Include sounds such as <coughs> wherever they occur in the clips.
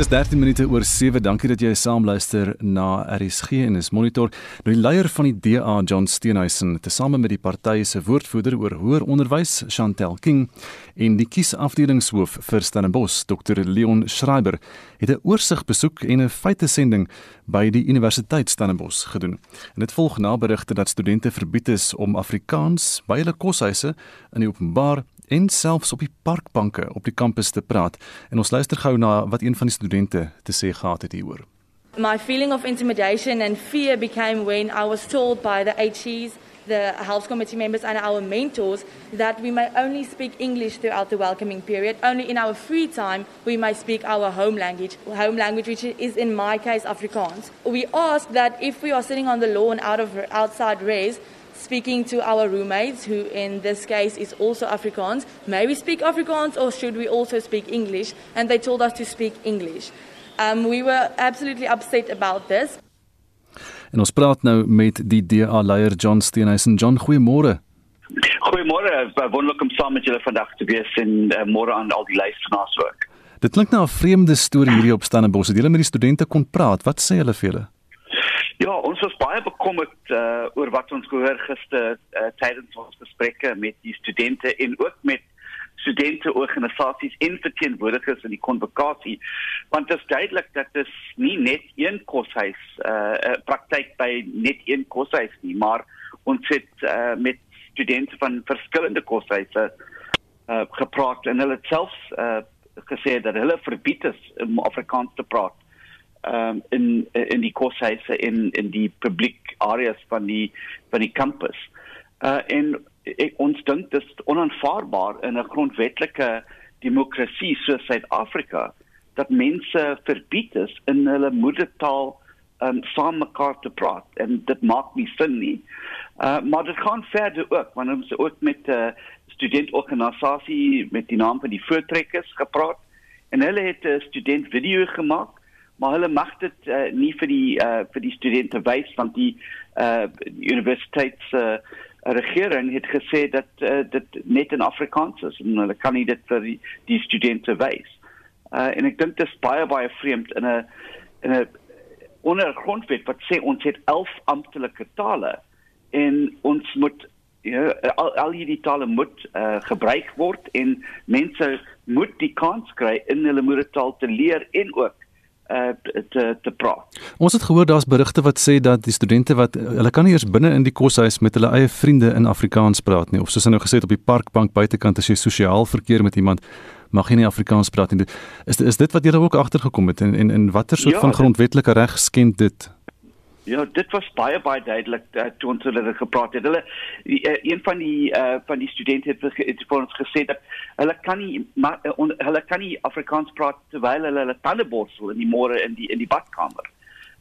Dis 13 minute oor 7. Dankie dat jy saam luister na RSG en is monitor. Nou die leier van die DA, John Steenhuisen, tesame met die party se woordvoerder oor hoër onderwys, Chantel King, en die kiesafdelingshoof vir Stellenbosch, Dr. Leon Schreiber, het 'n oorsig besoek en 'n feitesending by die Universiteit Stellenbosch gedoen. En dit volg na berigte dat studente verbied is om Afrikaans by hulle koshuise in die openbaar en selfs op die parkbanke op die kampus te praat. En ons luister gou na wat een van die studente te sê gehad het hieroor. My feeling of intimidation and fear became when I was told by the HEs, the Health Committee members, and our mentors that we may only speak English throughout the welcoming period. Only in our free time we may speak our home language, home language which is in my case Afrikaans. We ask that if we are sitting on the lawn out of outside rays, speaking to our roommates, who in this case is also Afrikaans. May we speak Afrikaans or should we also speak English? And they told us to speak English. Um, we were absolutely upset about this. En ons praat nou met die DA leier John Steenhuisen. John, goeiemôre. Goeiemôre. Wonderlik om saam met julle vandag te wees en uh, môre aan al die luisteraars ook. Dit klink nou 'n vreemde storie hierdie op Stellenbosch. Het julle met die studente kon praat? Wat sê hulle vir julle? Ja, ons was baie bekommerd uh, oor wat ons gehoor gister uh, tydens ons gesprekke met die studente en ook met studenteorganisasies en verteenwoordigers in die konvokasie want dit is duidelik dat dit nie net een koshuis uh, uh praktyk by net een koshuis nie maar ons het uh, met studente van verskillende koshuise uh, gepraat en hulle self uh, gesê dat hulle verbied is om Afrikaans te praat um, in in die koshuise in in die publiek areas van die van die kampus. Uh en ek ons dink dit is onaanvaarbaar in 'n grondwetlike demokrasie soos Suid-Afrika dat mense verbied is in hulle moedertaal um saam mekaar te praat en dit maak nie sin nie. Uh maar dit gaan verder ook want ons ook met 'n uh, studentorganisasie met die naam van die voortrekkers gepraat en hulle het 'n student video gemaak maar hulle mag dit uh, nie vir die uh, vir die studente wys want die uh, universiteits uh, regering het gesê dat uh, dit net in Afrikaans is en hulle kan nie dit vir die, die studente wys. Uh, en ek dink dit is baie baie vreemd in 'n in 'n onder grondwet wat sê ons het 11 amptelike tale en ons moet ja al, al hierdie tale moet uh, gebruik word en mense moet die kans kry in hulle moedertaal te leer en ook te te praat. Ons het gehoor daar's berigte wat sê dat die studente wat hulle kan nie eers binne in die koshuis met hulle eie vriende in Afrikaans praat nie of soos hulle nou gesê het op die parkbank buitekant as jy sosiaal verkeer met iemand mag jy nie Afrikaans praat nie. Is is dit wat julle ook agtergekom het en en in watter soort ja, van grondwetlike reg skend dit? Ja, dit was baie baie duidelik uh, toe ons hulle gepraat het. Hulle uh, een van die uh, van die studente het, het vir ons gesê dat hulle kan nie ma, uh, on, hulle kan nie Afrikaans praat terwyl hulle hulle tande borsel in die môre in die in die badkamer.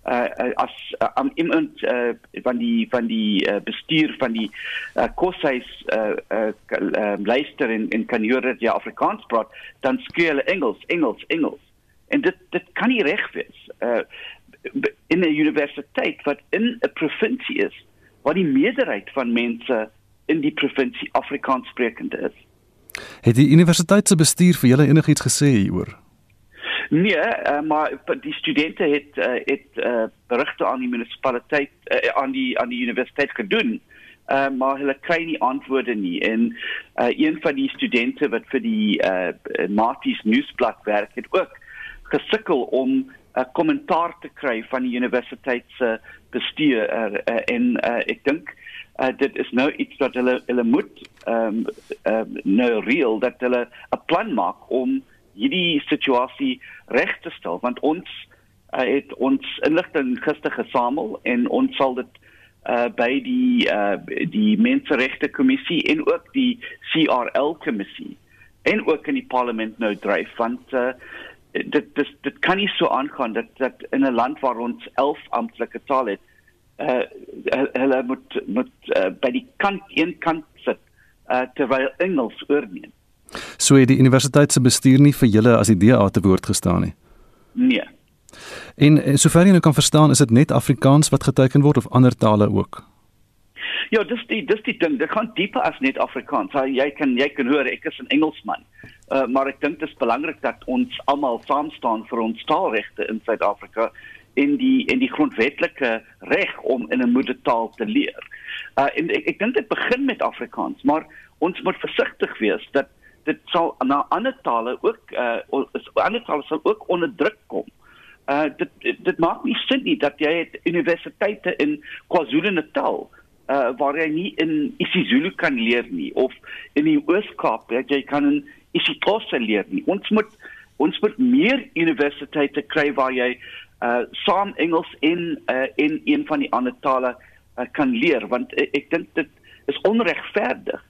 Uh, as uh, iemand uh, van die van die uh, bestuur van die uh, koshuis uh, uh, uh, luister en en kan hoor dat jy Afrikaans praat, dan skree hulle Engels, Engels, Engels. En dit dit kan nie reg wees. Uh, in 'n universiteit wat in 'n provinsie is waar die meerderheid van mense in die provinsie Afrikaans sprekend is. Het die universiteit se bestuur vir julle enigiets gesê hieroor? Nee, uh, maar die studente het uh, het uh, berigte aan die munisipaliteit uh, aan die aan die universiteit gedoen. Uh, maar hulle kry nie antwoorde nie en uh, een van die studente wat vir die uh, Marties nuusblad werk het ook gesukkel om uh, kommentaar te kry van die universiteit se bestuur uh, uh, en uh, ek dink uh, dit is nou iets wat hulle hulle moet ehm um, um, nou reël dat hulle 'n plan maak om hierdie situasie reg te stel want ons uh, het ons inligting gister gesamel en ons sal dit uh, by die uh, die menseregte kommissie en ook die CRL kommissie en ook in die parlement nou dryf want uh, dit dit dit kan nie so aangaan dat dat in 'n land waar ons 11 amptelike tale het uh hulle moet moet uh, by die kant een kant sit uh terwyl Engels oorneem. So het die universiteit se bestuur nie vir julle as die DA te woord gestaan nie. Nee. En sover jy nou kan verstaan, is dit net Afrikaans wat geteken word of ander tale ook? Ja, dis die dis die ding. Dit gaan dieper as net Afrikaans. Jy kan jy kan hoor ek is 'n Engelsman. Uh, maar ek dink dit is belangrik dat ons almal saam staan vir ons taalregte in Suid-Afrika in die in die grondwetlike reg om in 'n moedertaal te leer. Uh en ek ek dink dit begin met Afrikaans, maar ons moet versigtig wees dat dit sal na ander tale ook uh ander tale sal ook onder druk kom. Uh dit dit maak nie sin nie dat jy het universiteite in KwaZulu-Natal uh waar jy nie in isiZulu kan leer nie of in die Oos-Kaap dat jy kan in isiXhosa leer nie. Ons moet ons moet meer universiteite kry waar jy uh saam Engels en uh in een van die ander tale uh, kan leer want uh, ek dink dit is onregverdig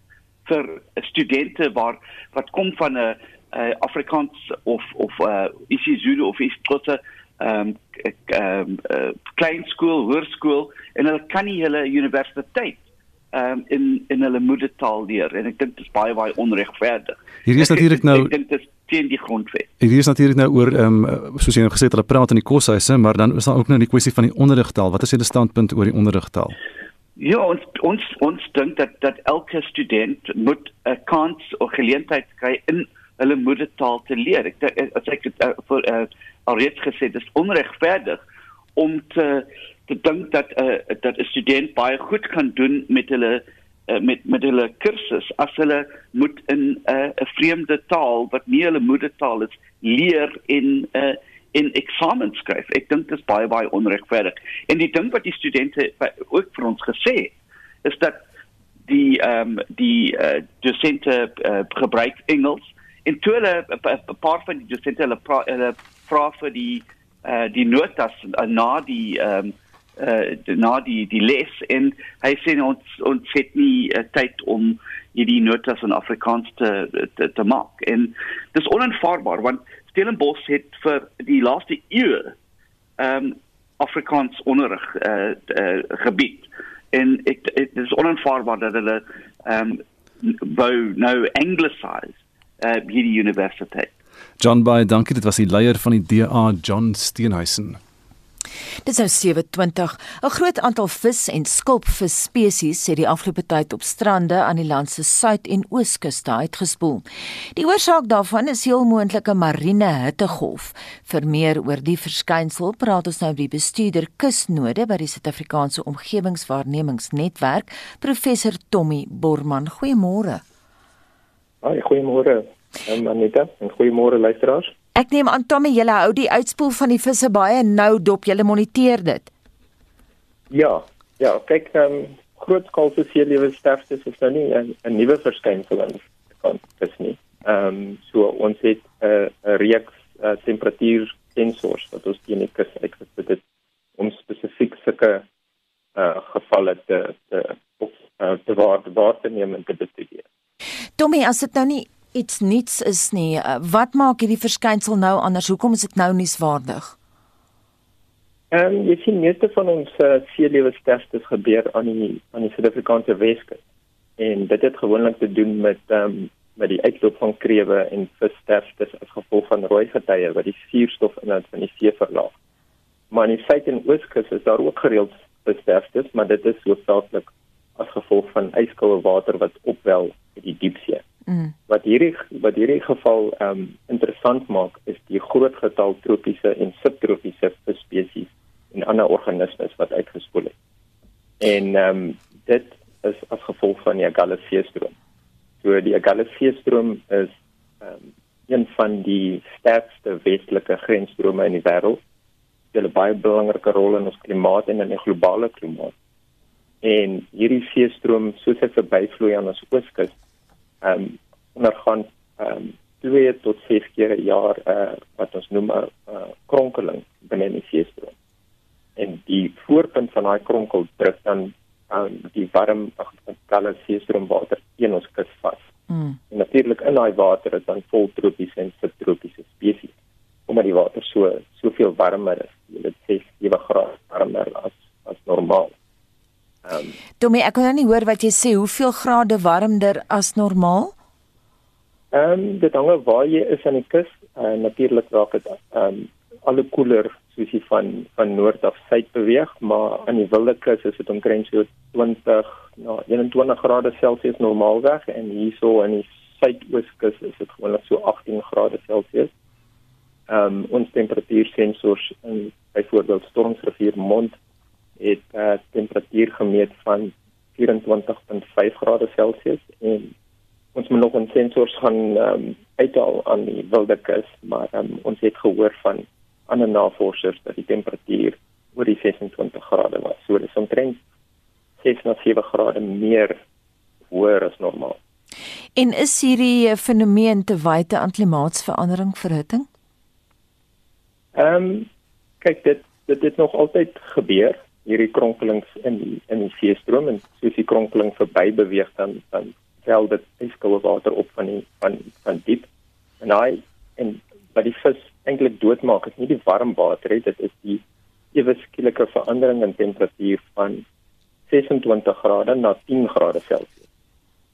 vir studente waar wat kom van 'n uh, Afrikaans of of uh isiZulu of isiXhosa ehm um, ehm um, uh, klein skool, hoërskool en hulle kan nie hulle universiteit ehm um, in in hulle moedertaal leer en ek dink dit is baie baie onregverdig. Hier is natuurlik nou ek dink dit teen die grondwet. Hier is natuurlik nou oor ehm um, soos jy nou gesê het hulle praat in die koshuise, maar dan is daar ook nou die kwessie van die onderrigtaal. Wat is julle standpunt oor die onderrigtaal? Ja, ons ons ons dink dat dat elke student moet 'n kans of geleentheid kry in hulle moedertaal te leer. Ek as ek dit uh, vir uh, alreeds gesê, dit is onregverdig om te te dink dat 'n uh, dat 'n student baie goed kan doen met hulle uh, met met hulle kursus as hulle moet in 'n uh, vreemde taal wat nie hulle moedertaal is leer in 'n uh, in eksamen skryf. Ek dink dit is baie baie onregverdig. En die ding wat die studente ook vir ons gesê is dat die ehm um, die uh, dosente uh, gebruik Engels en toe hulle 'n paar van die dosente hulle pra, hulle vra vir die uh, die notas uh, na die ehm um, uh, na die die les en hy sê ons ons het nie uh, tyd om hierdie notas in Afrikaans te te, te maak. En dis onaanvaarbaar want Stellenbosch het vir die laaste eeu ehm um, Afrikaans onderrig uh, uh, gebied. En dit is onaanvaarbaar dat hulle ehm um, wou nou anglicize uh, hierdie universiteit. John Bey, dankie. Dit was die leier van die DA, John Steenhuisen. Dit is nou 27. 'n Groot aantal vis en skulpvis spesies het die afgelope tyd op strande aan die land se suid- en ooskuste uitgespoel. Die oorsaak daarvan is heel moontlike marine hittegolf. Vir meer oor die verskynsel praat ons nou met die bestuurder kusnode by die Suid-Afrikaanse Omgewingswaarnemingsnetwerk, professor Tommy Borman. Goeiemôre. Haai, goeiemôre. En Anita, en goeiemôre luisteraars. Ek neem aan Tommy, julle hou die uitspoel van die visse baie nou dop. Julle moniteer dit. Ja, ja, kyk, ehm um, grootskaalse seelewe sterftes is nou nie 'n nuwe verskynsel in kan dis nie. Ehm um, so ons het 'n uh, reeks uh, temperatuur sensors wat ons teen die kus uitgesit het om spesifiek sulke uh gevalle te te op uh, te waar te waar te neem en te bestudeer. Tommy, as dit nou nie iets nuuts is nie, uh, wat maak hierdie verskynsel nou anders? Hoekom is dit nou nuuswaardig? Ehm um, jy sien meeste van ons uh, seelewe sterftes gebeur aan die aan die Suid-Afrikaanse Weskus. En dit het gewoonlik te doen met ehm um, met die uitloop van krewe en vissterftes as gevolg van rooi getye wat die suurstofinhoud van die see verlaag. Maar in die suid- en ooskus is daar ook gereeld vissterftes, maar dit is hoofsaaklik as gevolg van ijskoue water wat opwel uit die diepsee. Mm. Wat hierdie wat hierdie geval ehm um, interessant maak is die groot getal tropiese en subtropiese visspesies en ander organismes wat uitgespoel het. En ehm um, dit is as gevolg van die Agallafeestroom. So die Agallafeestroom is ehm um, een van die sterkste westelike grensstrome in die wêreld. Dit speel 'n baie belangrike rol in ons klimaat en in die globale klimaat en hierdie seestroom soos hy verbyvloei aan ons ooskus ehm um, ondergaan ehm um, 2 tot 6 keer per jaar uh, wat ons noem 'n uh, kronkeling binne die seestroom. En die voorpunt van daai kronkel druk dan um, die warm agterkalle seestroomwater teen ons kus vas. Mm. en natuurlik in daai water is dan vol tropiese en subtropiese spesies omdat die water so soveel warmer is. Dit 6 7 grade warmer as as normaal Ehm um, Domie, ek kon nou nie hoor wat jy sê, hoeveel grade warmer as normaal? Ehm um, dit hang af waar jy is aan die kus. Uh, Natuurlik raak dit ehm um, alle koeler soos jy van van noord af suid beweeg, maar aan die wilde kus is dit omtrent so 20 na 21 grade Celsius normaalweg en hierso in die suidooskus is dit gewoonlik so 18 grade Celsius. Ehm um, ons temperatuursensors in byvoorbeeld Stormsrivier Mond het uh, temperatuur gemeet van 24.5 grade Celsius en ons moet nog 'n sensors gaan um, uithaal aan die wilde kus, maar um, ons het gehoor van ander navorsers dat die temperatuur oor die 26 grade was. So dis omtrent 6 na 7 grade meer hoër as normaal. En is hierdie fenomeen te wyte aan klimaatsverandering verhitting? Ehm um, kyk dit dit het nog altyd gebeur hierdie kronkelings in die in die seestroom en soos die kronkeling verby beweeg dan dan val dit ijskoue water op van die van van diep en hy en wat die vis eintlik doodmaak is nie die warm water het dit is die ewe skielike verandering in temperatuur van 26 grade na 10 grade Celsius.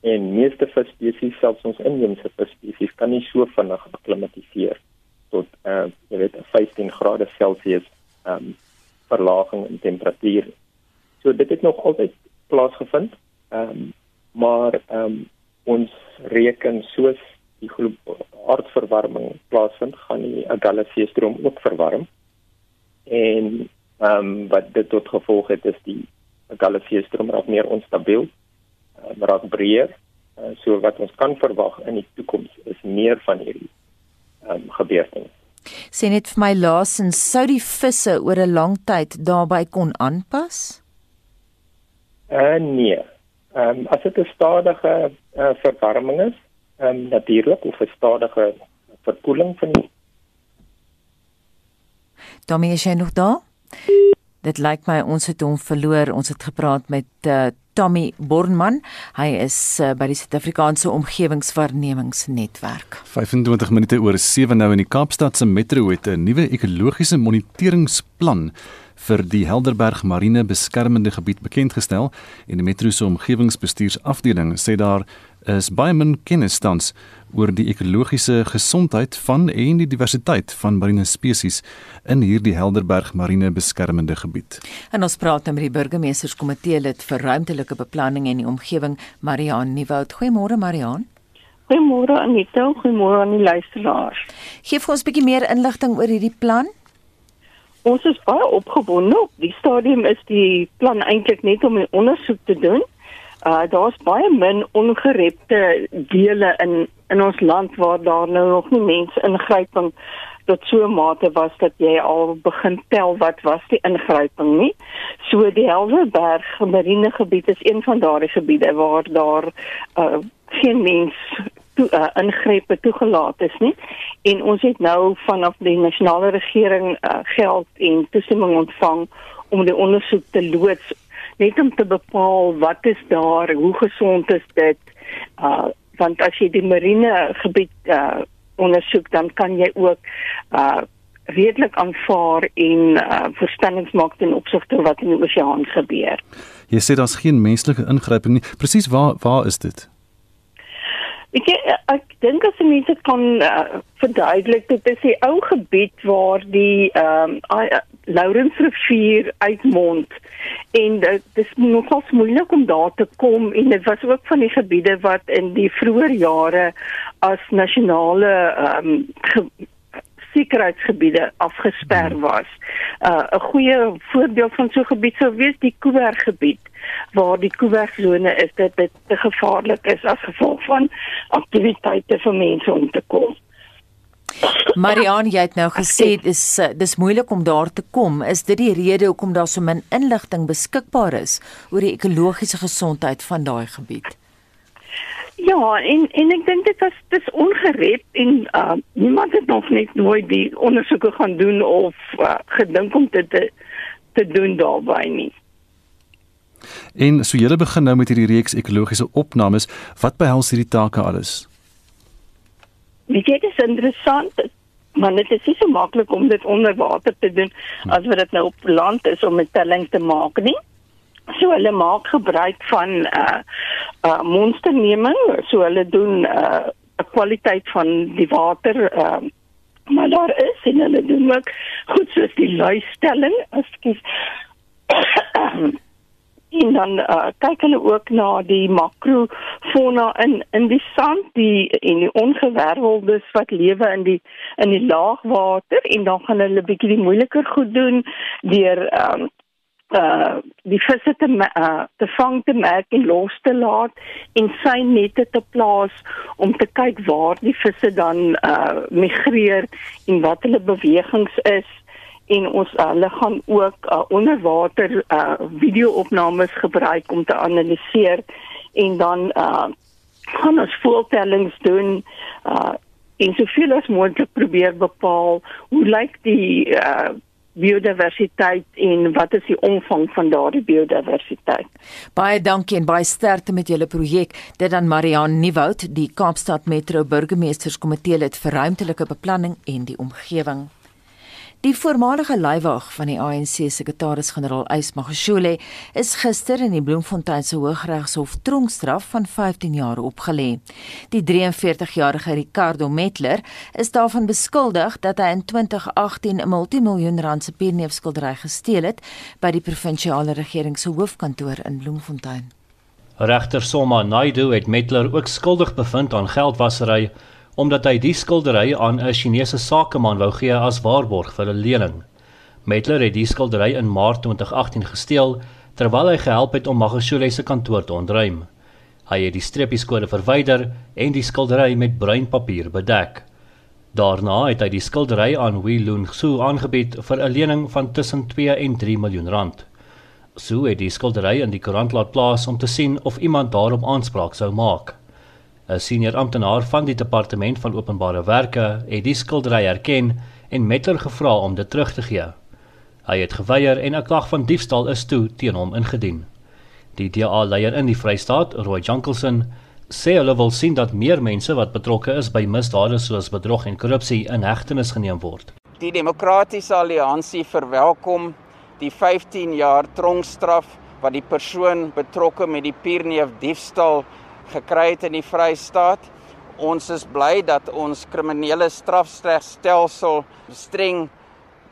En meeste visspesies, selfs ons inheemse visspesies, kan nie so vinnig akklimatiseer tot uh jy weet 15 grade Celsius um verlaging in temperatuur. So dit het nog altyd plaasgevind. Um maar um ons reken soos die aardverwarming plaasvind, gaan die Agala-see stroom ook verwarm en ehm um, wat dit tot gevolg het is die Galaxie stroom raak meer onstabiel, uh, raak breër. Uh, so wat ons kan verwag in die toekoms is meer van hierdie ehm um, gebeurtenisse. Sien dit vir my laasens sou die visse oor 'n lang tyd daarbey kon aanpas? Uh nee. Ehm um, as dit 'n stadige uh, verwarming is, ehm um, natuurlik of 'n stadige verkoeling van die Tommy is jy nog daar? Dit lyk my ons het hom verloor. Ons het gepraat met uh, Tommy Bornman. Hy is uh, by die Suid-Afrikaanse Omgewingswaarnemingsnetwerk. 25 minute oor 7 nou in die Kaapstad se metro het 'n nuwe ekologiese moniteringsplan vir die Helderberg Marine Beskermende Gebied bekend gestel en die metro se omgewingsbestuursafdeling sê daar is baie min kennis tans oor die ekologiese gesondheid van en die diversiteit van marine spesies in hierdie Helderberg Marine Beskermende Gebied. En ons praat nou met die burgemeesterskomitee lid vir ruimtelike beplanning en die omgewing, Mariaan Nieuwoud. Goeiemôre Mariaan. Goeiemôre Anita, goeiemôre aan die luisteraars. Geef ons 'n bietjie meer inligting oor hierdie plan. Ons is baie opgewonde. Op die stadium is die plan eintlik net om 'n ondersoek te doen Uh daar's baie min ongerepte dele in in ons land waar daar nou nog nie mense ingryping tot so 'n mate was dat jy al begin tel wat was die ingryping nie. So die Helderberg marine gebied is een van daardie gebiede waar daar uh geen mens toe uh, ingrepe toegelaat is nie. En ons het nou vanaf die nasionale regering uh, geld en toestemming ontvang om die ondersoek te loods net om te bepaal wat is daar, hoe gesond is dit? Uh want as jy die marine gebied uh ondersoek dan kan jy ook uh redelik aanvaar en uh verstandings maak ten opsigte wat in die oseaan gebeur. Jy sê daar's geen menslike ingryping nie. Presies waar waar is dit? Ek ek dink as mense kan uh, verduidelik dit is die ou gebied waar die ehm um, Lourensrivier uitmond en dit is nogals moeilik om daar te kom en dit was ook van die gebiede wat in die vroeë jare as nasionale ehm um, sekuriteitsgebiede afgesper hmm. was. 'n uh, goeie voorbeeld van so 'n gebied sou wees die Kuiberg gebied waar die Kuibergsone is dit dit te gevaarlik is as gevolg van aktiwiteite vir mense om te kom. Marianne, jy het nou gesê dis eh, dis moeilik om daar te kom. Is dit die rede hoekom daar so min inligting beskikbaar is oor die ekologiese gesondheid van daai gebied? Ja, en en ek dink dit was dis ongerep en uh niemand het nog net nooit die ondersoeke gaan doen of uh, gedink om dit te te doen daarby nie. En so julle begin nou met hierdie reeks ekologiese opnames, wat behels hierdie take alles? Weet jy, dit is interessant, maar dit is nie so maklik om dit onder water te doen as wat dit nou op land is om 'n telling te maak nie. So hulle maak gebruik van 'n uh, uh, monsterneming, so hulle doen 'n uh, kwaliteit van die water uh, maar daar is en hulle doen ook goed soos die luistelling, ekskuus. <coughs> en dan uh, kyk hulle ook na die makrofauna in in die sand die en die ongewerveldes wat lewe in die in die laagwater en dan gaan hulle bietjie die moeiliker goed doen deur um, uh die visse te uh, te vang te merk en los te laat en sy nette te plaas om te kyk waar die visse dan uh migreer en wat hulle bewegings is en ons uh, hulle gaan ook uh, onderwater uh, video-opnames gebruik om te analiseer en dan uh, gaan ons voortellings doen uh, en soveel as moontlik probeer bepaal hoe lyk die uh, biodiversiteit en wat is die omvang van daardie biodiversiteit. Baie dankie en baie sterkte met julle projek. Dit dan Marian Nieuwoud, die Kaapstad Metro Burgemeesterskomitee lid vir ruimtelike beplanning en die omgewing. Die voormalige leiwag van die ANC sekretaris-generaal Ys Magashule is gister in die Bloemfontein se Hooggeregshof tronkstraf van 15 jaar opgelê. Die 43-jarige Ricardo Metler is daarvan beskuldig dat hy in 2018 'n multimiljoen rand se pierneefskildery gesteel het by die provinsiale regering se hoofkantoor in Bloemfontein. Regter Soma Naidu het Metler ook skuldig bevind aan geldwasery omdat hy die skildery aan 'n Chinese sakeman wou gee as waarborg vir 'n lening. Metler het die skildery in Maart 2018 gesteel terwyl hy gehelp het om Magashule se kantoor te ontruim. Hy het die streepieskode verwyder en die skildery met bruin papier bedek. Daarna het hy die skildery aan Wei Lun Xu aangebied vir 'n lening van tussen 2 en 3 miljoen rand. Xu het die skildery in die koerant laat plaas om te sien of iemand daarop aanspraak sou maak. 'n Senior amptenaar van die departement van openbare werke het die skildery erken en Metler gevra om dit terug te gee. Hy het geweier en 'n klag van diefstal is toe teen hom ingedien. Die DA-leier in die Vrystaat, Roy Jankelson, sê hulle wil sien dat meer mense wat betrokke is by misdade soos bedrog en korrupsie in hegtenis geneem word. Die Demokratiese Alliansie verwelkom die 15 jaar tronkstraf wat die persoon betrokke met die Pierneef diefstal gekry het in die Vrystaat. Ons is bly dat ons kriminele strafstelsel streng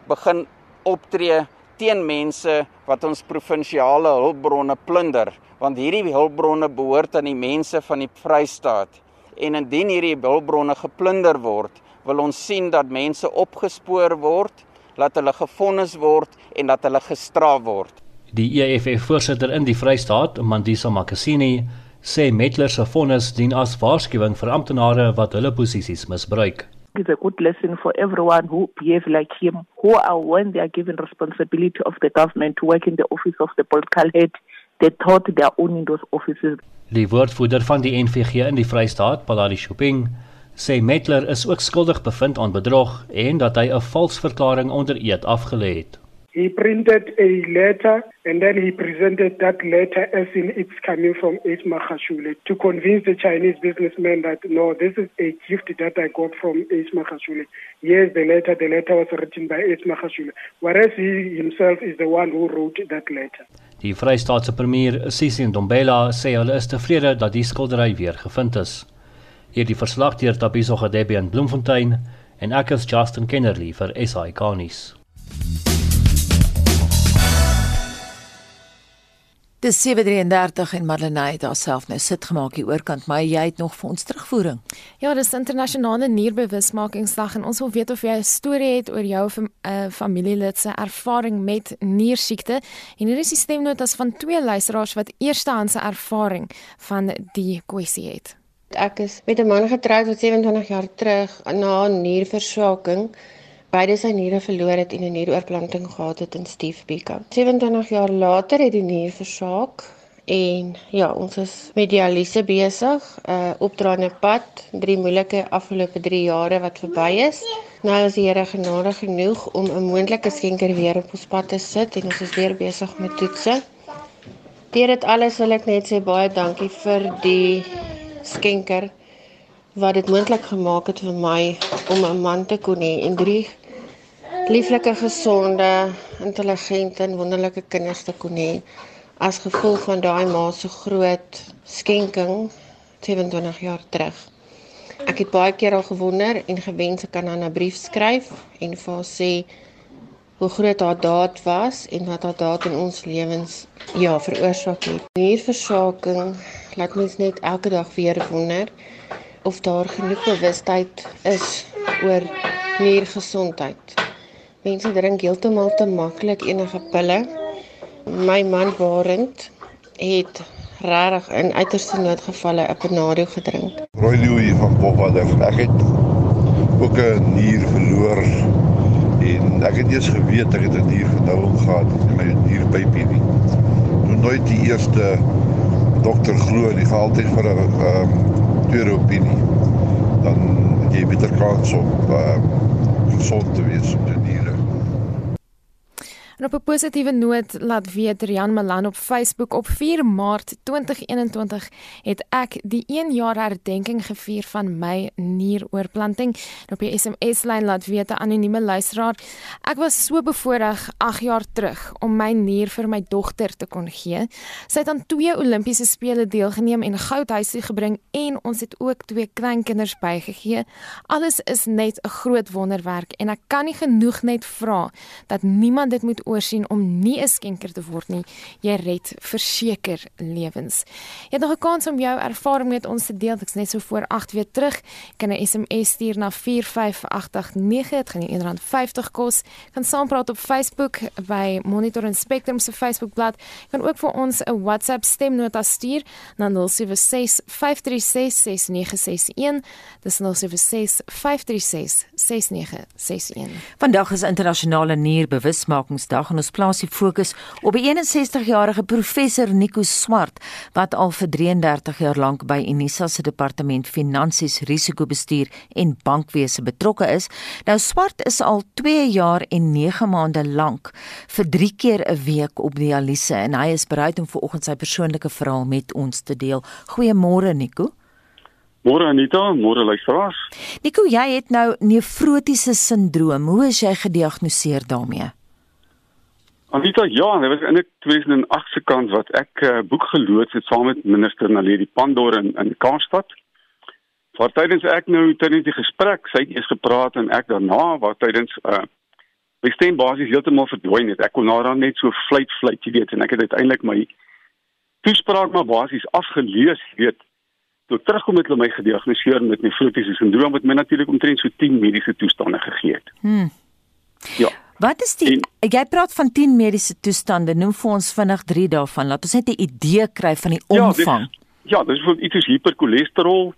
begin optree teen mense wat ons provinsiale hulpbronne plunder, want hierdie hulpbronne behoort aan die mense van die Vrystaat. En indien hierdie hulpbronne geplunder word, wil ons sien dat mense opgespoor word, dat hulle gefonnis word en dat hulle gestraf word. Die EFF voorsitter in die Vrystaat, Mandisa Makasini, sê Metler se vonnis dien as waarskuwing vir amptenare wat hulle posisies misbruik. It's a good lesson for everyone who behave like him, who are when they are given responsibility of the government to work in the office of the political head, they thought they are owning those offices. Die woordvoerder van die NVG in die Vrystaat, Paladi Shopping, sê Metler is ook skuldig bevind aan bedrog en dat hy 'n vals verklaring onder eed afgelê het. He printed a letter and then he presented that letter as in it's coming from Isma Khashule to convince the Chinese businessman that no, this is a gift that I got from Isma Khashule. Yes, the letter, the letter was written by Isma Khashule, whereas he himself is the one who wrote that letter. Die Vrystaatse premier, Sisi Ndombela, sê hulle is tevrede dat die skildery weer gevind is. Hierdie verslag deur Tabiso Gadebi in Bloemfontein en ek is Justin Kennerly vir SI Garnis. Dis 7:33 en Marlenae het haarself nou sit gemaak hier oorkant, maar jy het nog vir ons terugvoering. Ja, dis internasionale nierbewusmakingsdag en ons wil weet of jy 'n storie het oor jou uh, familielid se ervaring met niersiekte. En hier is die stemnotas van twee luisteraars wat eerstehandse ervaring van die kwessie het. Ek is met 'n man getroud wat 27 jaar terug na nierversaking beide sy niere verloor het en 'n nieroorplanting gehad het in Stiefbeek. 27 jaar later het die nier versaak en ja, ons is met dialyse besig, 'n uh, opdraande pad, drie moeilike afgelope 3 jare wat verby is. Nou is die Here genadig genoeg om 'n moontlike skenker weer op ons pad te sit en ons is weer besig met toetse. Deur dit alles wil ek net sê baie dankie vir die skenker wat dit moontlik gemaak het vir my om 'n man te kon hê en drie lieflike, gesonde, intelligente en wonderlike kinders te kon hê as gevolg van daai ma se groot skenking 27 jaar terug. Ek het baie keer al gewonder en gewens ek aan 'n brief skryf en vir haar sê hoe groot haar daad was en wat haar daad in ons lewens ja veroorsaak het. Nierversaking laat mens net elke dag weer wonder of daar genoeg bewustheid is oor niergesondheid. Mense drink heeltemal te maklik enige pille. My man Barend het rarig in uiterste noodgevalle 'n Panado gedrink. Rooi Louis van Bobadder. Ek het ook 'n nier verloor en ek het eers geweet ek het 'n nierverdouing gehad in my nierpypie nie. Toe nooit die eerste dokter glo nie, gaan altyd vir 'n ehm um, tweede opinie. Dan jy beter kans op ehm um, gesond te wees op die niere. En op 'n positiewe noot laat weet Rian Malan op Facebook op 4 Maart 2021 het ek die 1 jaar herdenking gevier van my nieroorplanting. Op die SMS lyn laat weet 'n anonieme luisteraar, ek was so bevoorreg 8 jaar terug om my nier vir my dogter te kon gee. Sy het aan twee Olimpiese spele deelgeneem en goud huis toe gebring en ons het ook twee kleinkinders bygegee. Alles is net 'n groot wonderwerk en ek kan nie genoeg net vra dat niemand dit moet oorsien om nie 'n skenker te word nie. Jy red verseker lewens. Jy het nog 'n kans om jou ervaring met ons te deel. Ek's net so voor 8 weer terug. Jy kan 'n SMS stuur na 45889. Dit gaan jou R1.50 kos. Kan saampraat op Facebook by Monitor en Spectrum se Facebookblad. Jy kan ook vir ons 'n WhatsApp stemnota stuur na 076 536 6961. Dis 076 536 6961. Vandag is internasionale nierbewusmakingsdag en ons plaas die fokus op die 61-jarige professor Nico Swart wat al vir 33 jaar lank by Unisa se departement finansies, risikobestuur en bankwese betrokke is. Nou Swart is al 2 jaar en 9 maande lank vir 3 keer 'n week op dialyse en hy is bereid om vanoggend sy persoonlike verhaal met ons te deel. Goeiemôre Nico. Môre Anita, môre luisteraars. Nico, jy het nou nefrotiese sindroom. Hoe is jy gediagnoseer daarmee? Anita, ja, dit was in 2008 se kant wat ek uh, boek geloods het saam met minister Naledi Pandor in in Kaapstad. Voor tydens ek nou tydens die gesprek, sy het eers gepraat en ek daarna, waar tydens uh my stem basies heeltemal verdwyn het. Ek kon daarna net so fluit fluit, jy weet, en ek het uiteindelik my toespraak maar basies afgelees, jy weet. Toe terugkom het hulle my gediagnoseer met nefrotiese sindroom wat my natuurlik omtrent so 10 mediese toestande gegee het. Hmm. Ja. Wat is die en, jy praat van 10 mediese toestande, noem vir ons vinnig 3 daarvan. Laat ons net 'n idee kry van die omvang. Ja, dis ja, vir iets soos hipercholesterol,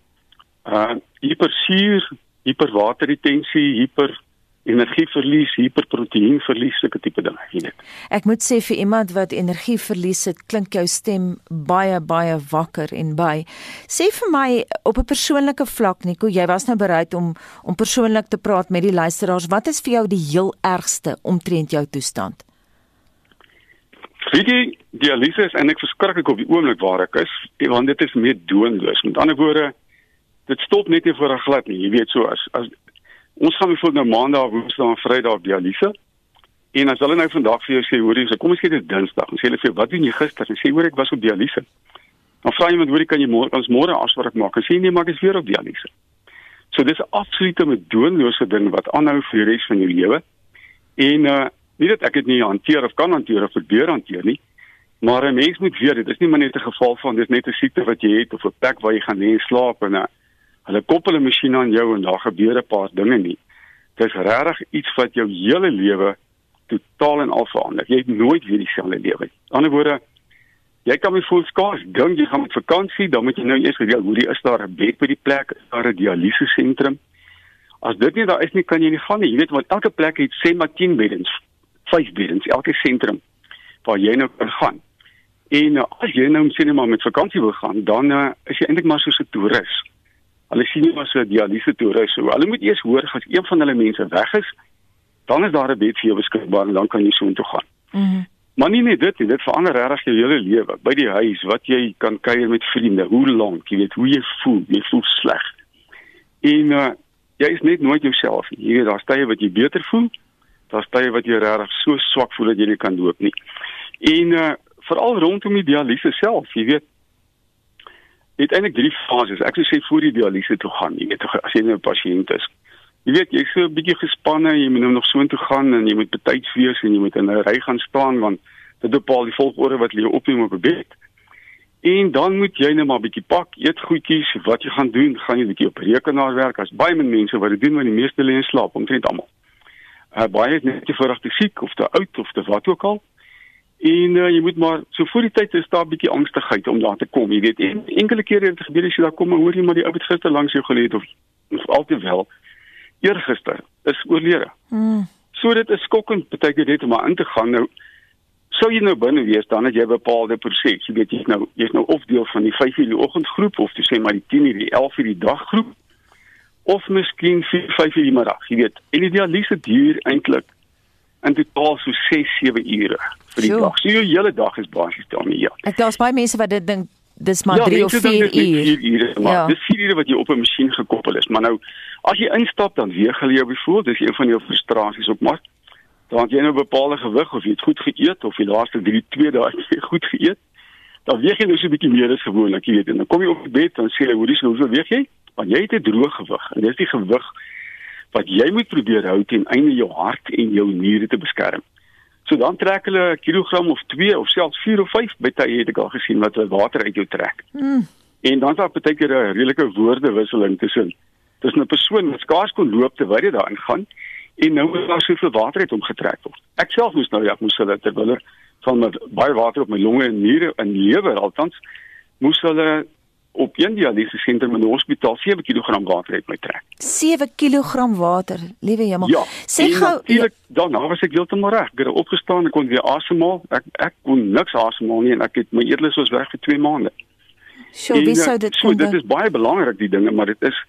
uh hipersuur, hiperwaterretensie, hiper energieverlies, hiperproteïenverlies, sulke tipe dinge, jy weet. Ek moet sê vir iemand wat energieverlies het, klink jou stem baie baie wakker en by. Sê vir my op 'n persoonlike vlak, Nico, jy was nou bereid om om persoonlik te praat met die luisteraars. Wat is vir jou die heel ergste omtrent jou toestand? Die dialyse is eintlik verskriklik op die oomblik waar ek is, want dit is meer doenloos. Met ander woorde, dit stop net nie voor 'n glad nie. Jy weet so as as Ons gaan bijvoorbeeld nou maandag, woensdag en vrydag dialyse. En as hulle nou vandag vir jou sê, hoorie, so kom ons kyk dit Dinsdag. En sê hulle vir wat doen jy gister? En sê hoor ek was op dialyse. Dan vra jy met hoorie kan jy môre ons môre afspraak maak? En sê nee, maar ek is weer op dialyse. So dis 'n absolute medoonlose ding wat aanhou vir die res van jou lewe. En uh nie dat ek dit nie hanteer of kan hanteer of probeer hanteer nie. Maar 'n mens moet weet dit is nie maar net 'n geval van dis net 'n siekte wat jy het of 'n plek waar jy gaan lê en slaap en 'n uh, Hulle koppel 'n masjien aan jou en daar gebeur 'n paar dinge nie. Dit is regtig iets wat jou hele lewe totaal en al verander. Jy het nooit weer dieselfde lewe nie. Aan die ander woorde, jy kan my voel skaars dink jy gaan met vakansie, dan moet jy nou eers gereël hoe die is daar 'n bed by die plek, is daar 'n dialyse sentrum. As dit nie daar is nie, kan jy nie gaan nie. Jy weet want elke plek het sê maar 10 beddens, 5 beddens, elke sentrum waar jy nou kan gaan. En uh, as jy nou sien maar met vakansie wil gaan, dan uh, is jy eintlik maar soos 'n toerist. Hulle sien nie maar so dialyse toerist so. Hulle moet eers hoor as een van hulle mense weg is, dan is daar 'n bed vir jou beskikbaar en dan kan jy so intoe gaan. Mm maar nie net dit nie, dit verander regtig jou hele lewe. By die huis, wat jy kan kuier met vriende, hoe lank, jy weet hoe jy voel, jy voel sleg. En uh, jy is net nooit jouself nie. Jy weet daar's tye wat jy beter voel, daar's tye wat jy regtig so swak voel dat jy nie kan loop nie. En uh, veral rondom die dialyse self, jy weet het eintlik drie fases. Ek sou sê voor die dialyse toe gaan, jy weet as jy nou 'n pasiënt is. Jy weet, jy's so 'n bietjie gespanne, jy moet nou nog so intoe gaan en jy moet betyds wees en jy moet in 'n ry gaan staan want dit bepaal die volgorde wat jy opneem op 'n bed. En dan moet jy net maar 'n bietjie pak, eet goedjies, wat jy gaan doen, gaan jy 'n bietjie op rekenaar werk. As baie min mense wat dit doen, maar die meeste lê in slaap, omtrent almal. Uh baie is net te vroeg te siek of te oud of te wat ook al. En uh, jy moet maar so voor die tyd is daar 'n bietjie angstigheid om daar te kom. Jy weet, en enkele kere het gebeur as jy daar kom, hoor jy maar die ou het gister langs jou gelê of of alteewel eergister is oorlede. Mm. So dit is skokkend baie keer net om maar in te gaan nou sou jy nou binne wees dan het jy bepaalde proses. Jy weet jy's nou jy's nou of deel van die 5 uur die oggendgroep of jy sê maar die 10 uur die 11 uur die daggroep of miskien 4 5 uur die middag. Jy weet, en die dialyse duur eintlik in totaal so 6 7 ure vir die Sjoe. dag. So jou hele dag is basies daarmee ja. Ek daar's baie mense wat dit dink dis maar ja, 3 of mense dink 4 dit is net uur. vier ure, maar Ja. dis 4 ure wat jy op 'n masjien gekoppel is. Maar nou as jy instap dan weeg hulle jou byvoorbeeld, dis een van jou frustrasies ook maar. Dan het jy nou 'n bepaalde gewig of jy het goed geëet of die laaste 3 2 dae het jy goed geëet. Dan weeg jy nou so 'n bietjie meer as gewoonlik, jy weet. En dan kom jy op die bed dan sê hulle, "Hoorie, so hoeveel weeg jy?" Want jy het 'n droë gewig en dis die gewig wat jy moet probeer hou ten einde jou hart en jou niere te beskerm. So dan trek hulle 'n kilogram of 2 of selfs 4 of 5 by tye het ek al gesien wat hulle water uit jou trek. Mm. En dan is daar baie keer 'n redelike woordewisseling tussen tussen 'n persoon wat skaars kon loop terwyl hy daarin gaan en nou moet daar soveel water uit hom getrek word. Ek self moes nou ja, moes hulle terwyl er van baie water op my longe en niere en lewer althans moes hulle op een dialyse sentrum in 'n hospitaal 7 kg water uit my trek. 7 kg water, liewe hemel. Ja. Sê gou natuurlik daarna was ek heeltemal reg. Ek het opgestaan en kon weer asemhaal. Ek ek kon niks asemhaal nie en ek het my eetlus was weg vir 2 maande. Sjoe, wie En, sou eh, dit so, kon dit is baie belangrik die dinge, maar dit is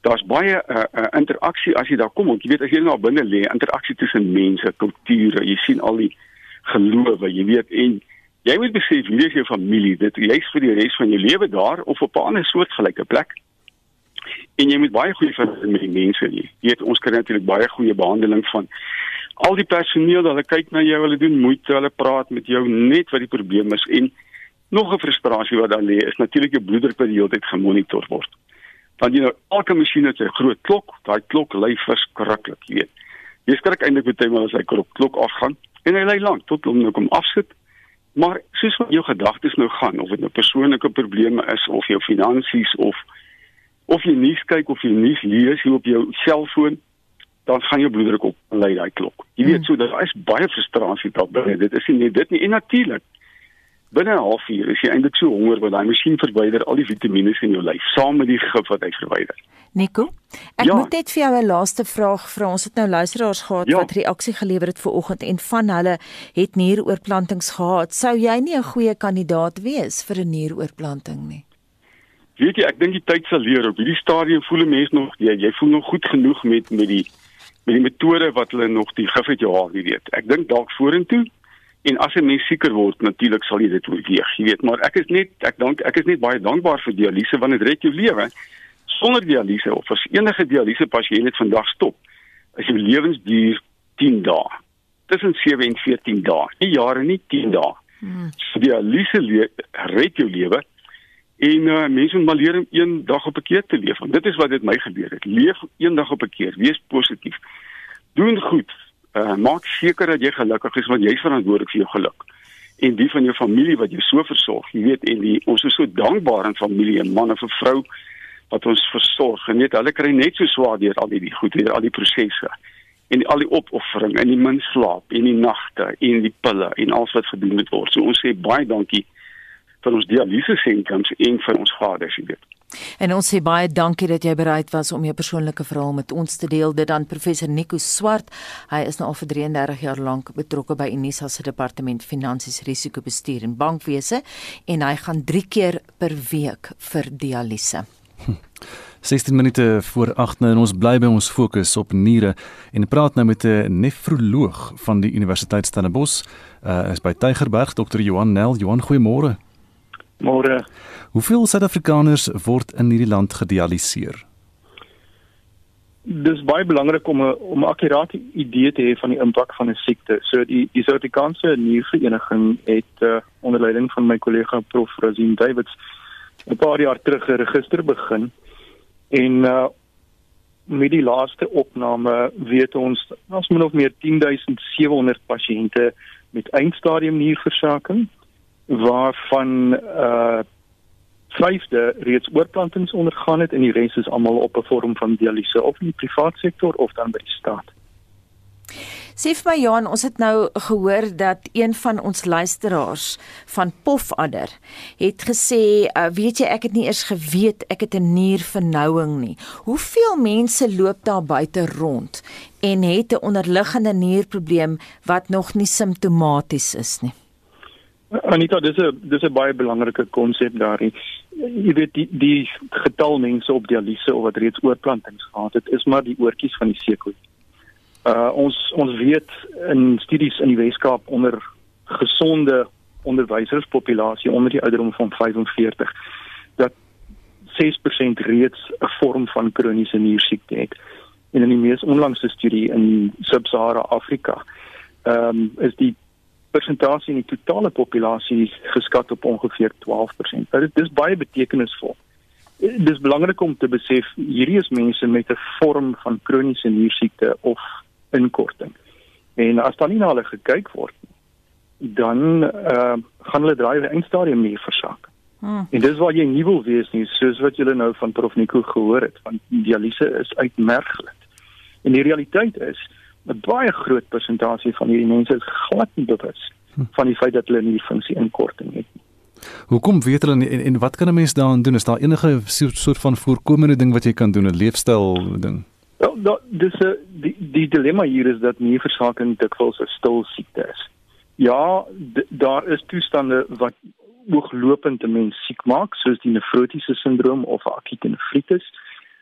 daar's baie uh, uh, interaksie as jy daar kom. Want jy weet as jy nou binne lê, interaksie tussen mense, kulture, jy sien al die gelowe, jy weet en jy moet besef hierdie is jou familie. Dit jy's vir die res van jou lewe daar of op 'n ander soortgelyke plek. En jy moet baie goeie verhouding met die mense hê. Jy weet ons kry natuurlik baie goeie behandeling van al die personeel, hulle kyk na jou, hulle doen moeite, hulle praat met jou net wat die probleem is en nog 'n frustrasie wat daar lê is natuurlik jou bloeddruk wat die hele tyd gemonitor word. Want jy nou elke masjien het 'n groot klok, daai klok lui verskriklik, jy weet. Jy skrik eintlik baie maal as hy klok klok afgaan en hy lui lank tot hom nou kom afsit. Maar soos wat jou gedagtes nou gaan of dit nou persoonlike probleme is of jou finansies of of jy nuus kyk of jy nuus lees hier op jou selfoon dan gaan jou bloeddruk op lei daai klok. Jy weet so daar is baie frustrasie daar binne. Dit is nie net dit nie en natuurlik binne 'n halfuur is jy eintlik so honger want daai masjien verwyder al die vitamiene in jou lyf saam met die gif wat hy verwyder. Nico, ek Ja. moet net vir jou 'n laaste vraag vra. Ons het nou luisteraars gehad Ja. wat reaksie gelewer het ver oggend en van hulle het nieroorplantings gehad. Sou jy nie 'n goeie kandidaat wees vir 'n nieroorplanting nie? Weet jy, ek dink die tyd sal leer op hierdie stadium voel 'n mens nog jy, jy voel nog goed genoeg met met die met die metode wat hulle nog die gif uit jou haal, jy weet. Ek dink dalk vorentoe en as 'n mens sieker word, natuurlik sal jy dit oorweeg, jy weet, maar ek is net ek dank ek is net baie dankbaar vir dialyse want dit red jou lewe. Sonder dialyse of as enige dialyse pasiënt net vandag stop, is jou lewensduur 10 dae. Tussen 7 en 14 dae. Nie jare nie, 10 dae. Hmm. So dialyse red jou lewe. En uh, mense moet maar leer om een dag op 'n keer te leef. Want dit is wat dit my gebeur het. Leef een dag op 'n keer. Wees positief. Doen goed. Uh, maak seker dat jy gelukkig is want jy's verantwoordelik vir jou geluk. En die van jou familie wat jou so versorg. Jy weet en die ons is so dankbaar aan familie en man of 'n vrou wat ons versorg. En weet hulle kry net so swaar deur al die goed, deur al die prosesse en al die opoffering en die min slaap en die nagte en die pille en alles wat gedoen moet word. So ons sê baie dankie vir ons dialyse sentrums en vir ons vaders, jy weet. En ons sê baie dankie dat jy bereid was om jou persoonlike verhaal met ons te deel. Dit dan professor Nico Swart. Hy is nou al vir 33 jaar lank betrokke by Unisa se departement finansies, risikobestuur en bankwese en hy gaan 3 keer per week vir dialyse. 16 minute voor 8 nou en ons bly by ons fokus op niere en praat nou met 'n nefroloog van die Universiteit Stellenbosch. Uh is by Tygerberg Dr. Johan Nel. Johan, goeiemôre. Môre. Hoeveel Suid-Afrikaners word in hierdie land gedialiseer? Dis baie belangrik om 'n om 'n akkurate idee te hê van die impak van 'n siekte. So die die Suid-Afrikaanse Niervereniging het uh, onder leiding van my kollega Prof Razin Davids 'n paar jaar terug 'n register begin en uh met die laaste opname weet ons ons min of meer 10700 pasiënte met eindstadium nierversaking waarvan uh vyfde reeds oorplantings ondergaan het en die res is almal op 'n vorm van dialyse of in die privaat sektor of dan by die staat. Sê vir my Johan, ons het nou gehoor dat een van ons luisteraars van Pofadder het gesê, uh, weet jy ek het nie eers geweet ek het 'n niervernouing nie. Hoeveel mense loop daar buite rond en het 'n onderliggende nierprobleem wat nog nie simptomaties is nie? Anita, dis 'n dis 'n baie belangrike konsep daarin. Jy weet die die getal mense op dialyse of wat reeds oorplantings gehad het, is maar die oortjies van die seekoe. Uh ons ons weet in studies in die Weskaap onder gesonde onderwyserspopulasie onder die ouderdom van 45 dat 6% reeds 'n vorm van kroniese niersiekte het. En in die mees onlangse studie in Sub-Sahara Afrika, ehm um, is die persentasie in die totale populasie geskat op ongeveer 12%. Nou, dit is baie betekenisvol. Dit is belangrik om te besef hierdie is mense met 'n vorm van kroniese niersiekte of inkorting. En as dan nie na hulle gekyk word nie, dan uh, gaan hulle draai in eindstadium nie versak. Hmm. En dis waar jy nie wil wees nie, soos wat julle nou van Prof Nico gehoor het, van dialyse is uitmergelend. En die realiteit is 'n baie groot persentasie van hierdie mense is glad nie bewus hm. van die feit dat hulle nie funksie inkorting het nie. Hoekom weet hulle en, en wat kan 'n mens daaraan doen? Is daar enige soort van voorkomende ding wat jy kan doen, 'n leefstyl ding? Wel, da, dis 'n die die dilemma hier is dat nierversaking dikwels 'n stil siekte is. Ja, daar is toestande wat ooglopend 'n mens siek maak, soos die nefrotiese sindroom of akute nefritis.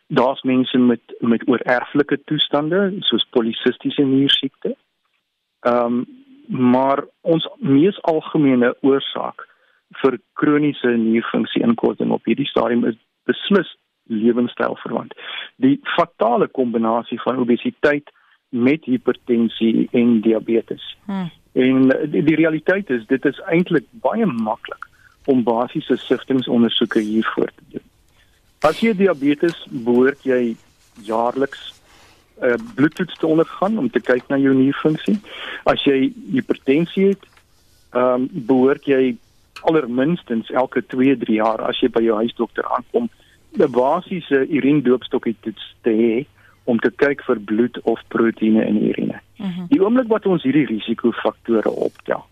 Daar's mense met met oorerflike toestande soos polisistiese niersiekte. Ehm um, maar ons mees algemene oorsaak vir kroniese nierfunksie inkorting op hierdie stadium is beslis lewenstylverwant. Die fatale kombinasie van obesiteit met hipertensie en diabetes. Hmm. En die, die realiteit is dit is eintlik baie maklik om basiese siftingsondersoeke hiervoor te doen. As jy diabetes behoort jy jaarliks 'n uh, bloedtoets te ondergaan om te kyk na jou nierfunksie. As jy hipertensie het, ehm um, behoort jy allerminstens elke 2-3 jaar as jy by jou huisdokter aankom 'n basiese urinedoopstokkie toets te hê om te kyk vir bloed of proteïene in die urine. Mhm. -huh. Die oomblik wat ons hierdie risikofaktore optel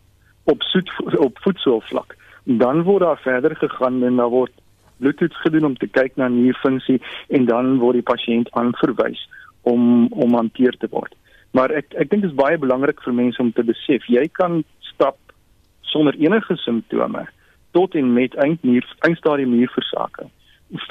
op soet op voedselvlak, dan word daar verder gegaan en daar word bloedtoets gedoen om te kyk na nierfunksie en dan word die pasiënt aanverwys om om hanteer te word. Maar ek ek dink dit is baie belangrik vir mense om te besef jy kan stap sonder enige simptome tot en met eindnier eindstadium nierversaking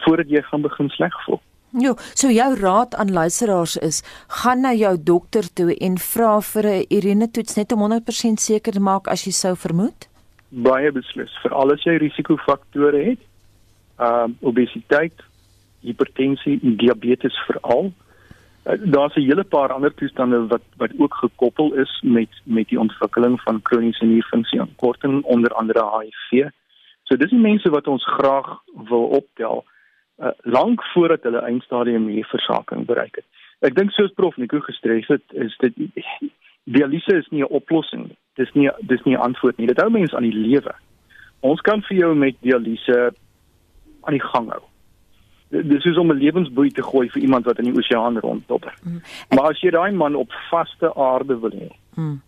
voordat jy gaan begin sleg voel. Jo, so jou raad aan luisteraars is: gaan na jou dokter toe en vra vir 'n urine toets net om 100% seker te maak as jy sou vermoed. Baie beslis, veral as jy risikofaktore het. Ehm uh, obesiteit, hipertensie en diabetes veral. Uh, Daar's 'n hele paar ander toestande wat wat ook gekoppel is met met die ontwikkeling van kroniese nierfunksie aankorting onder andere HIV. So dis die mense wat ons graag wil optel uh, lank voordat hulle eindstadium nierversaking bereik het. Ek dink soos prof Nico gestres het, is dit dialyse is nie 'n oplossing nie. Dis nie dis nie 'n antwoord nie. Dit hou mense aan die lewe. Ons kan vir jou met dialyse aan die gang hou. Dis is om 'n lewensboei te gooi vir iemand wat in die oseaan ronddobber. Mm. Maar as jy daai man op vaste aarde wil hê, mm.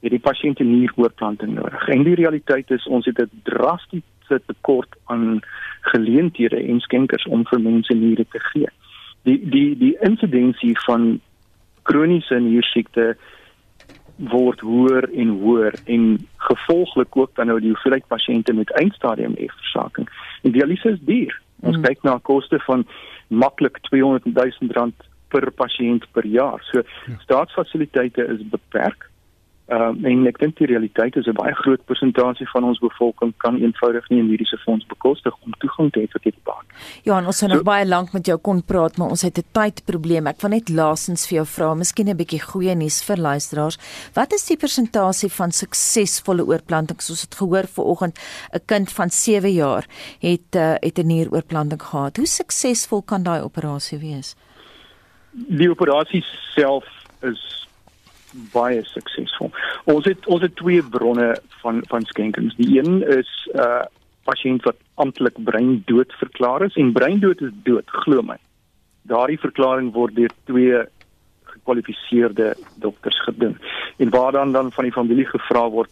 het die pasiënt 'n nieroorplanting nodig. En die realiteit is ons het 'n drastiese se tekort aan geleenthede en skenkers om vir mense niere te gee. Die die die insidensie van kroniese niersiekte word hoër en hoër en gevolglik ook dan nou die hoeveelheid pasiënte met eindstadium nierversaking. En dialyse is duur. Ons hmm. kyk na koste van maklik 200 000 rand per pasiënt per jaar. So ja. staatsfasiliteite is beperk. Ehm uh, en ek dink die realiteit is 'n baie groot persentasie van ons bevolking kan eenvoudig nie 'n mediese fonds bekostig om toegang te hê tot hierdie baan. Ja, ons sou so, nog baie lank met jou kon praat, maar ons het 'n tydprobleem. Ek wil net laasens vir jou vra, miskien 'n bietjie goeie nuus vir luisteraars. Wat is die persentasie van suksesvolle oorplantings? Ons het gehoor vanoggend 'n kind van 7 jaar het uh, het 'n nieroorplanting gehad. Hoe suksesvol kan daai operasie wees? die operasie self is baie suksesvol. Ons het ons het twee bronne van van skenkings. Die een is 'n uh, pasiënt wat amptelik breindood verklaar is en breindood is dood, glo my. Daardie verklaring word deur twee gekwalifiseerde dokters gedoen. En waar dan dan van die familie gevra word,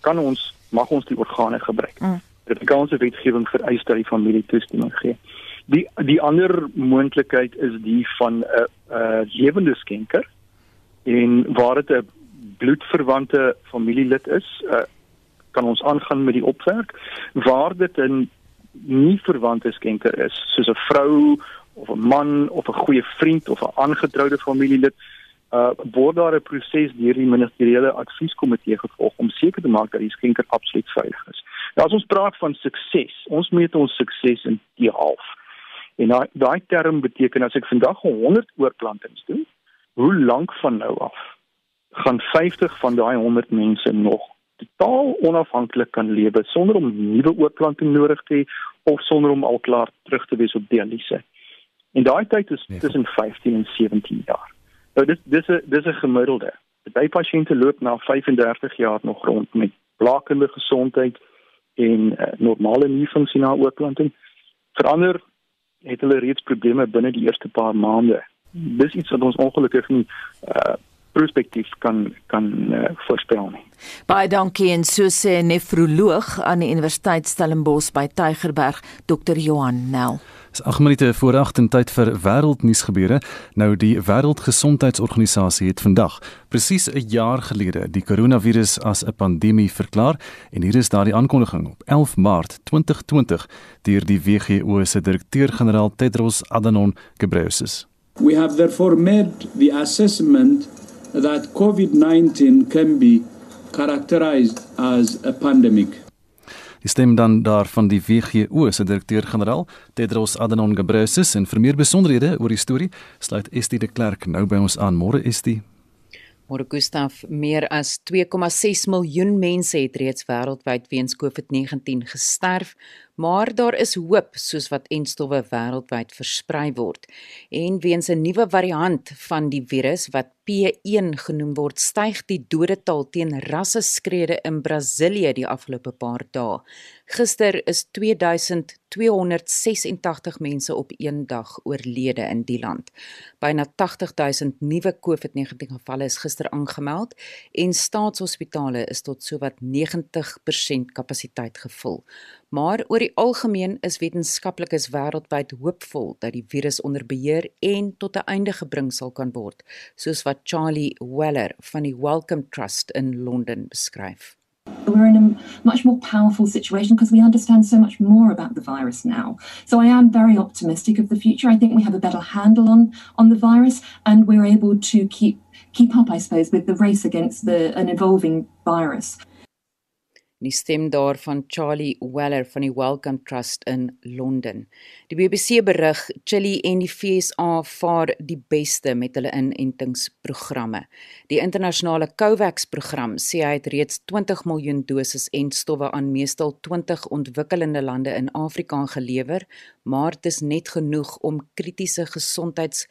kan ons mag ons die organe gebruik? Mm. Die Afrikaanse wetgewing vereis dat die familie toestemming gee. Die die ander moontlikheid is die van 'n uh, uh, lewende skenker en waar dit 'n bloedverwante familielid is, uh, kan ons aangaan met die opwerk waar dit 'n nie verwante skenker is, soos 'n vrou of 'n man of 'n goeie vriend of 'n aangetroude familielid, uh word daar 'n proses deur die ministeriële advieskomitee gevolg om seker te maak dat die skenker absoluut veilig is. Nou as ons praat van sukses, ons meet ons sukses in die half. En daai daai term beteken as ek vandag 100 oorplantings doen, hoe lank van nou af gaan 50 van daai 100 mense nog totaal onafhanklik kan lewe sonder om nuwe oorplanting nodig te hê of sonder om al klaar terug te wees op dialyse. En daai tyd is nee, tussen 15 en 17 jaar. Nou dis dis 'n dis 'n gemiddelde. Baie pasiënte loop na 35 jaar nog rond met blakende gesondheid en uh, normale nierfunksie na oorplanting. Verander het hulle reeds probleme binne die eerste paar maande dis iets wat ons ongelukkig nie uh prospektief kan kan uh, voorspel nie. Baie dankie en so sê nefroloog aan die Universiteit Stellenbosch by Tygerberg, Dr. Johan Nel. Dis 8 minute voor 8 in tyd vir wêreldnuus gebeure. Nou die Wêreldgesondheidsorganisasie het vandag presies 'n jaar gelede die koronavirus as 'n pandemie verklaar en hier is daardie aankondiging op 11 Maart 2020 deur die WHO se direkteur-generaal Tedros Adhanom Ghebreyesus. We have therefore made the assessment that COVID 19 can be characterized as a pandemic. Die stem dan daar van die WHO se direkteur-generaal Tedros Adhanom Ghebreyesus en vir meer besonderhede oor die storie sluit Estie de Klerk nou by ons aan. Môre Estie. Môre Gustaf, meer as 2,6 miljoen mense het reeds wêreldwyd weens COVID-19 gesterf maar daar is hoop soos wat enstowwe wêreldwyd versprei word. En weens 'n nuwe variant van die virus wat P1 genoem word, styg die dodetal teen rasseskrede in Brasilië die afgelope paar dae. Gister is 2286 mense op een dag oorlede in die land. Byna 80000 nuwe COVID-19 gevalle is gister aangemeld en staatshospitale is tot sowat 90% kapasiteit gevul. Maar oor die algemeen is wetenskaplikes wêreldwyd hoopvol dat die virus onder beheer en tot 'n einde gebring sal kan word, soos wat Charlie Weller van die Wellcome Trust in Londen beskryf. We're in a much more powerful situation because we understand so much more about the virus now. So I am very optimistic of the future. I think we have a better handle on on the virus and we're able to keep keep up I suppose with the race against the an evolving virus die stem daarvan Charlie Weller van die Wellcome Trust in Londen. Die BBC berig Chili en die FSA vaar die beste met hulle inentingsprogramme. Die internasionale COVAX program sê hy het reeds 20 miljoen doses en stowwe aan meestal 20 ontwikkelende lande in Afrika gelewer, maar dit is net genoeg om kritiese gesondheids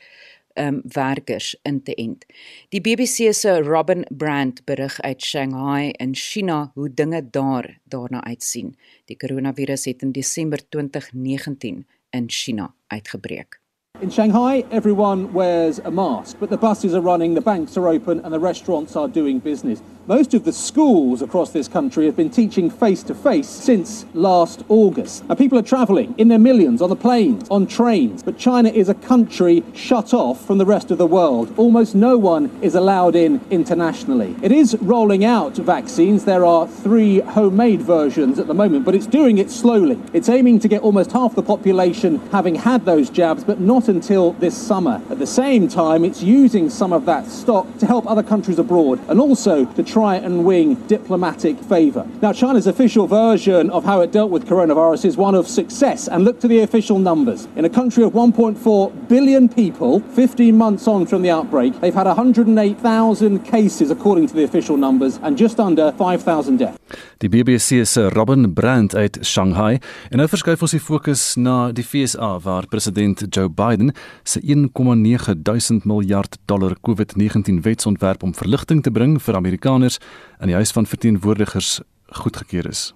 um werkers in te ent. Die BBC se Robin Brandt berig uit Shanghai in China hoe dinge daar daarna uitsien. Die koronavirus het in Desember 2019 in China uitgebreek. In Shanghai, everyone wears a mask, but the buses are running, the banks are open, and the restaurants are doing business. Most of the schools across this country have been teaching face to face since last August. And people are travelling in their millions on the planes, on trains. But China is a country shut off from the rest of the world. Almost no one is allowed in internationally. It is rolling out vaccines. There are three homemade versions at the moment, but it's doing it slowly. It's aiming to get almost half the population having had those jabs, but not until this summer. At the same time, it's using some of that stock to help other countries abroad and also to try and win diplomatic favour. Now, China's official version of how it dealt with coronavirus is one of success, and look to the official numbers. In a country of 1.4 billion people, 15 months on from the outbreak, they've had 108,000 cases according to the official numbers and just under 5,000 deaths. Die BBC se Robin Brandt uit Shanghai en nou verskuif ons die fokus na die FSA waar president Joe Biden se 1,9 miljard dollar COVID-19 wetsontwerp om verligting te bring vir Amerikaners in die Huis van Verteenwoordigers goedgekeur is.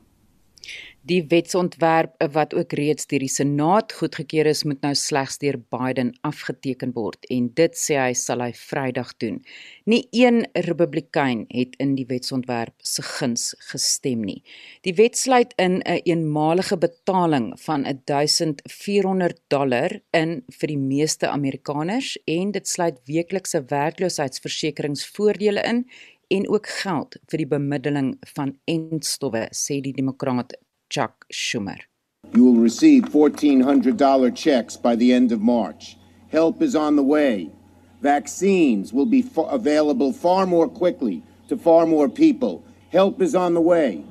Die wetsontwerp wat ook reeds deur die Senaat goedgekeur is, moet nou slegs deur Biden afgeteken word en dit sê hy sal hy Vrydag doen. Nie een Republikein het in die wetsontwerp se guns gestem nie. Die wet sluit in 'n een eenmalige betaling van 1400 dollar in vir die meeste Amerikaners en dit sluit weeklikse werkloosheidsversekeringsvoordele in en ook geld vir die bemiddeling van entstowwe sê die demokraat Chuck Schumer. You will receive $1,400 checks by the end of March. Help is on the way. Vaccines will be fa- available far more quickly to far more people. Help is on the way.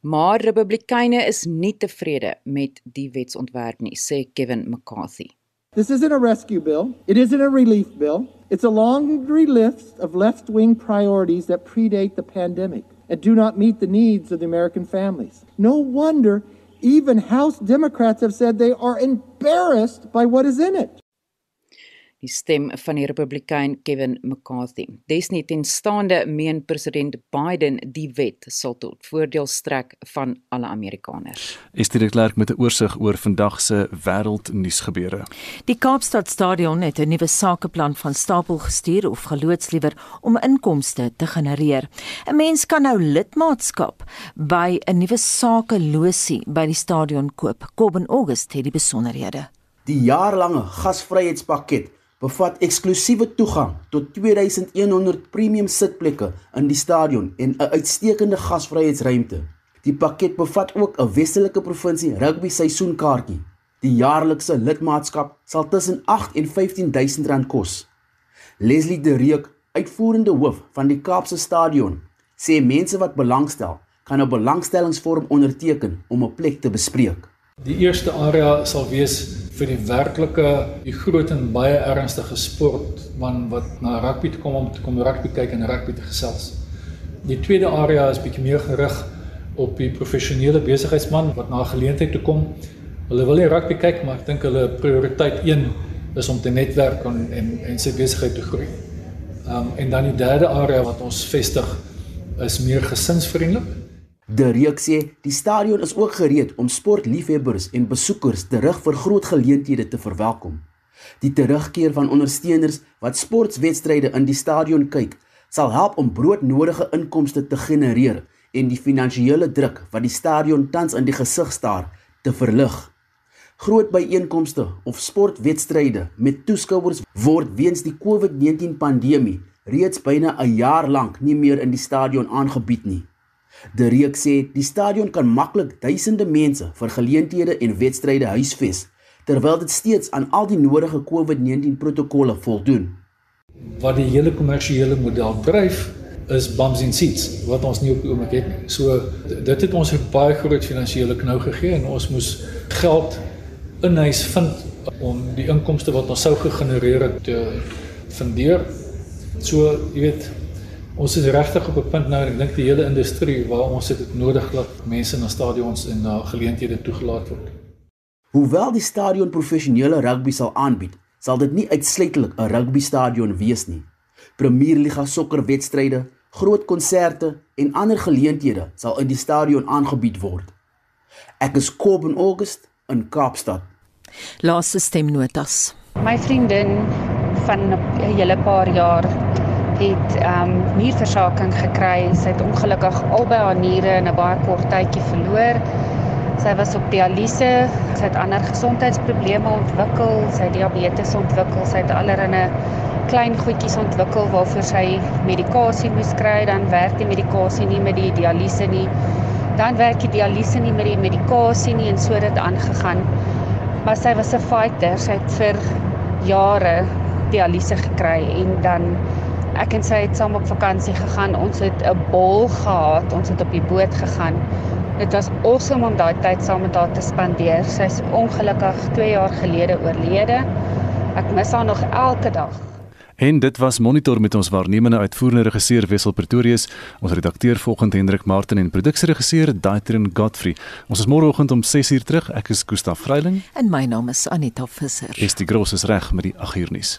Maar Republikeine is nie tevrede met die wetsontwerp nie, sê Kevin McCarthy. This isn't a rescue bill. It isn't a relief bill. It's a laundry list of left wing priorities that predate the pandemic. And do not meet the needs of the American families. No wonder even House Democrats have said they are embarrassed by what is in it. Die stem van die Republikein Kevin McCarthy. Desnietenstaande meen president Biden die wet sal tot voordeel strek van alle Amerikaners. Estie de Klerk met 'n oorsig oor vandag se wêreldnuusgebeure. Die Kaapstad Stadion het 'n nuwe sakeplan van stapel gestuur of geloods liewer om inkomste te genereer. 'n Mens kan nou lidmaatskap by 'n nuwe sakelosie by die stadion koop. Kobben August het die besonderhede. Die jaarlange gasvryheidspakket bevat eksklusiewe toegang tot 2100 premium sitplekke in die stadion en 'n uitstekende gasvryheidsruimte. Die pakket bevat ook 'n Weselike provinsie rugby seisoenkaartjie. Die jaarlikse lidmaatskap sal tussen 8 en 15000 rand kos. Leslie De Reek, uitvoerende hoof van die Kaapse Stadion, sê mense wat belangstel kan 'n belangstellingsvorm onderteken om 'n plek te bespreek. Die eerste area sal wees vir die werklike die groot en baie ernstige sport man wat na rugby toe kom om te kom rugby kyk en rugby te gesels. Die tweede area is bietjie meer gerig op die professionele besigheidsman wat na geleentheid toe kom. Hulle wil nie rugby kyk maar ek dink hulle prioriteit 1 is om te netwerk en en, en sy besigheid te groei. Ehm um, en dan die derde area wat ons vestig is meer gesinsvriendelik De Reek sê die stadion is ook gereed om sportliefhebbers en besoekers terug vir groot geleenthede te verwelkom. Die terugkeer van ondersteuners wat sportwedstryde in die stadion kyk, sal help om broodnodige inkomste te genereer en die finansiële druk wat die stadion tans in die gesig staar te verlig. Groot byeenkomste of sportwedstryde met toeskouers word weens die COVID-19 pandemie reeds byna 'n jaar lank nie meer in die stadion aangebied nie. De Reek sê die stadion kan maklik duisende mense vir geleenthede en wedstryde huisves terwyl dit steeds aan al die nodige COVID-19 protokolle voldoen. Wat die hele kommersiële model dryf is bums and seats wat ons nie op die oomblik het nie. So dit het ons 'n baie groot finansiële knou gegee en ons moes geld in huis vind om die inkomste wat ons sou gegenereer het te fundeer. So, jy weet, Ons is regtig op 'n punt nou en ek dink die hele industrie waar ons dit nodig dat mense na stadions en na geleenthede toegelaat word. Hoewel die stadion professionele rugby sal aanbied, sal dit nie uitsluitlik 'n rugby stadion wees nie. Premierliga sokkerwedstryde, groot konserte en ander geleenthede sal in die stadion aangebied word. Ek is Kobben August in Kaapstad. Laaste stemnotas. My vriendin van 'n hele paar jaar het ehm um, nierversaking gekry. Sy het ongelukkig albei haar niere in 'n baie kort tydjie verloor. Sy was op dialyse. Sy het ander gesondheidsprobleme ontwikkel. Sy het diabetes ontwikkel. Sy het allerlei klein goedjies ontwikkel waarvoor sy medikasie moes kry. Dan werk die medikasie nie met die dialyse nie. Dan werk die dialyse nie met die medikasie nie en so het dit aangegaan. Maar sy was 'n fighter. Sy het vir jare dialyse gekry en dan ek en sy het saam op vakansie gegaan. Ons het 'n bol gehad. Ons het op die boot gegaan. Dit was awesome om daai tyd saam met haar te spandeer. Sy's ongelukkig 2 jaar gelede oorlede. Ek mis haar nog elke dag. En dit was monitor met ons waarnemende uitvoerende regisseur Wessel Pretorius, ons redakteur volgende Hendrik Martin en produksieregisseur Daitrin Godfrey. Ons is môreoggend om 6uur terug. Ek is Gustaf Vreiling en my naam is Anita Visser. Is die groot is reg met die 8uur nuus.